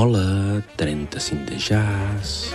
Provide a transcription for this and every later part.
Hola, 35 de jazz...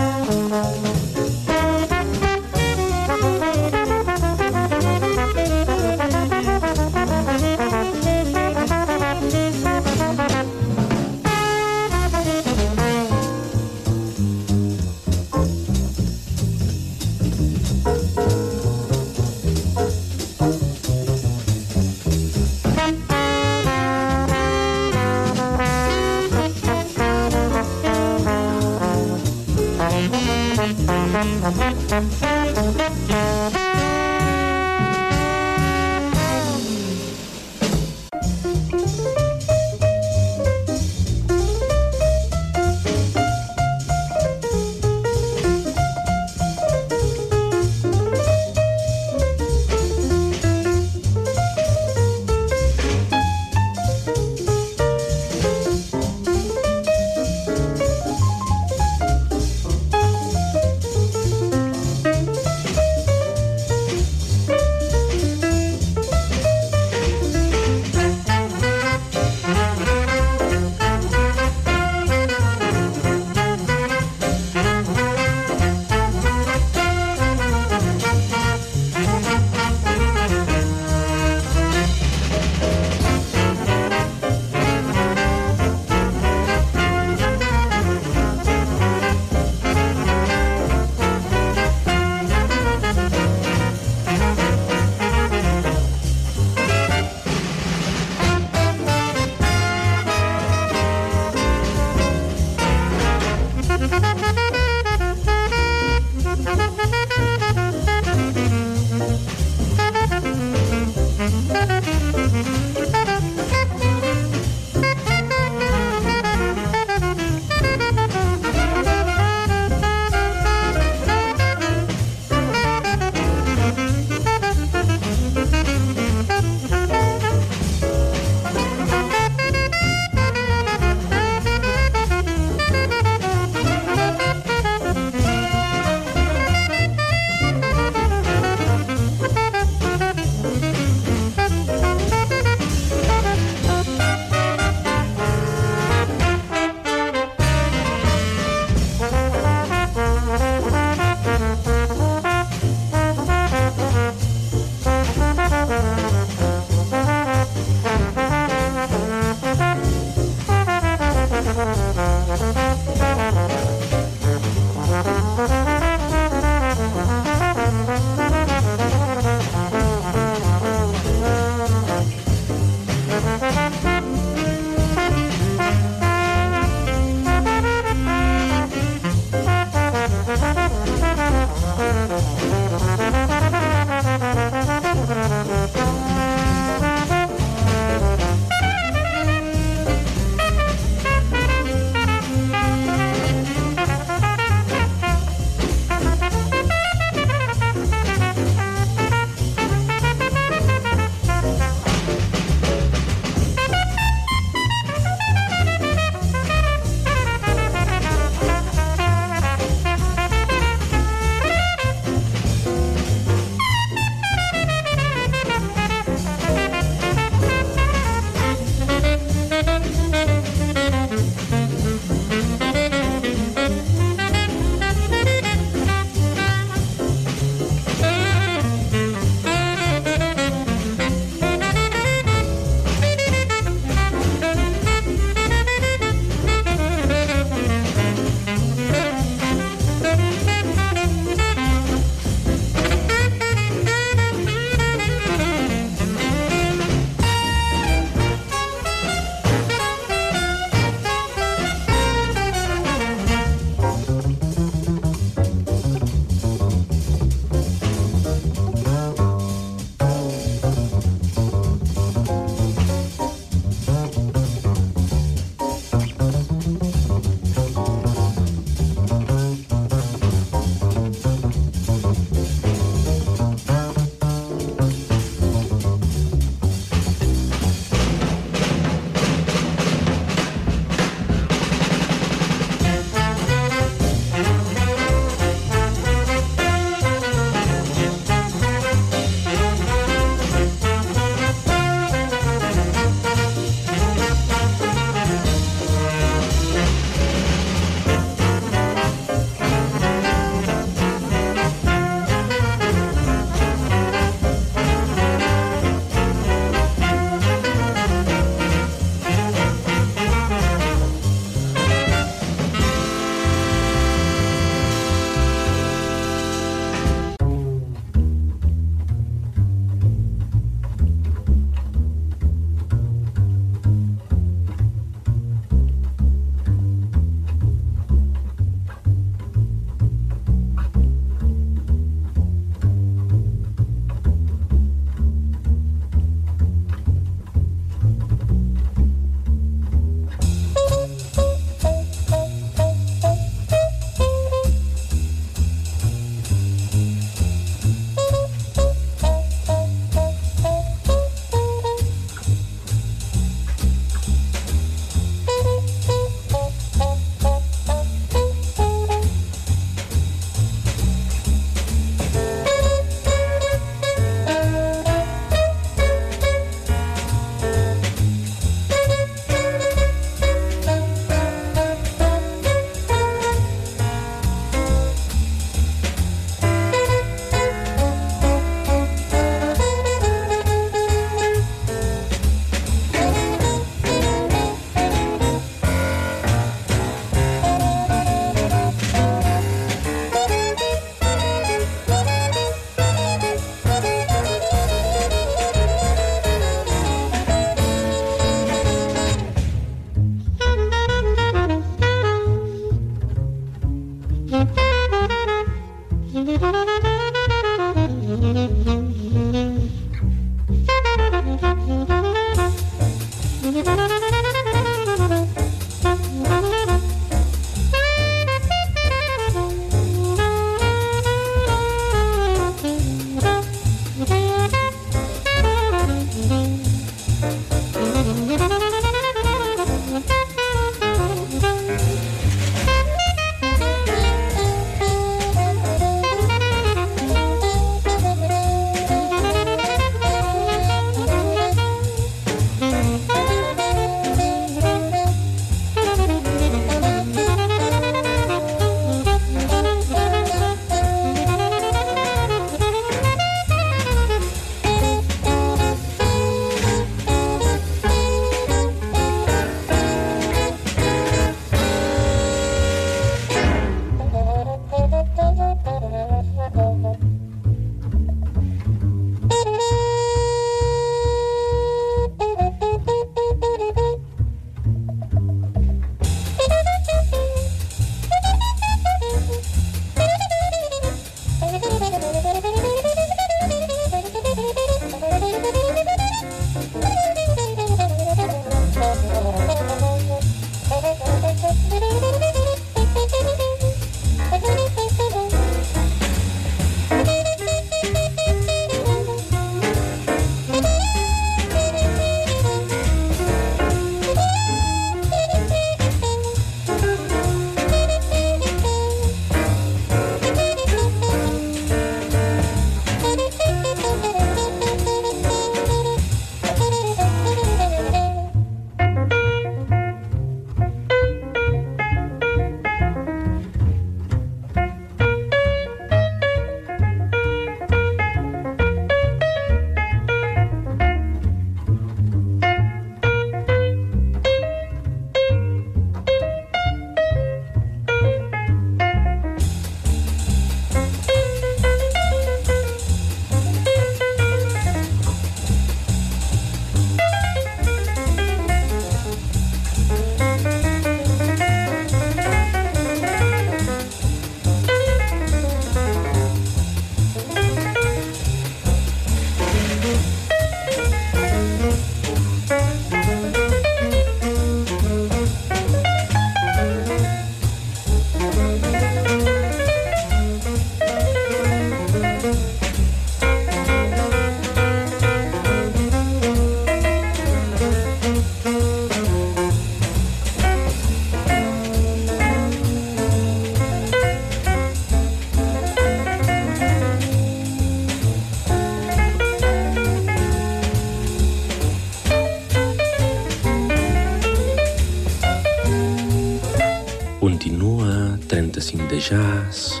assim de jazz,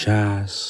jazz.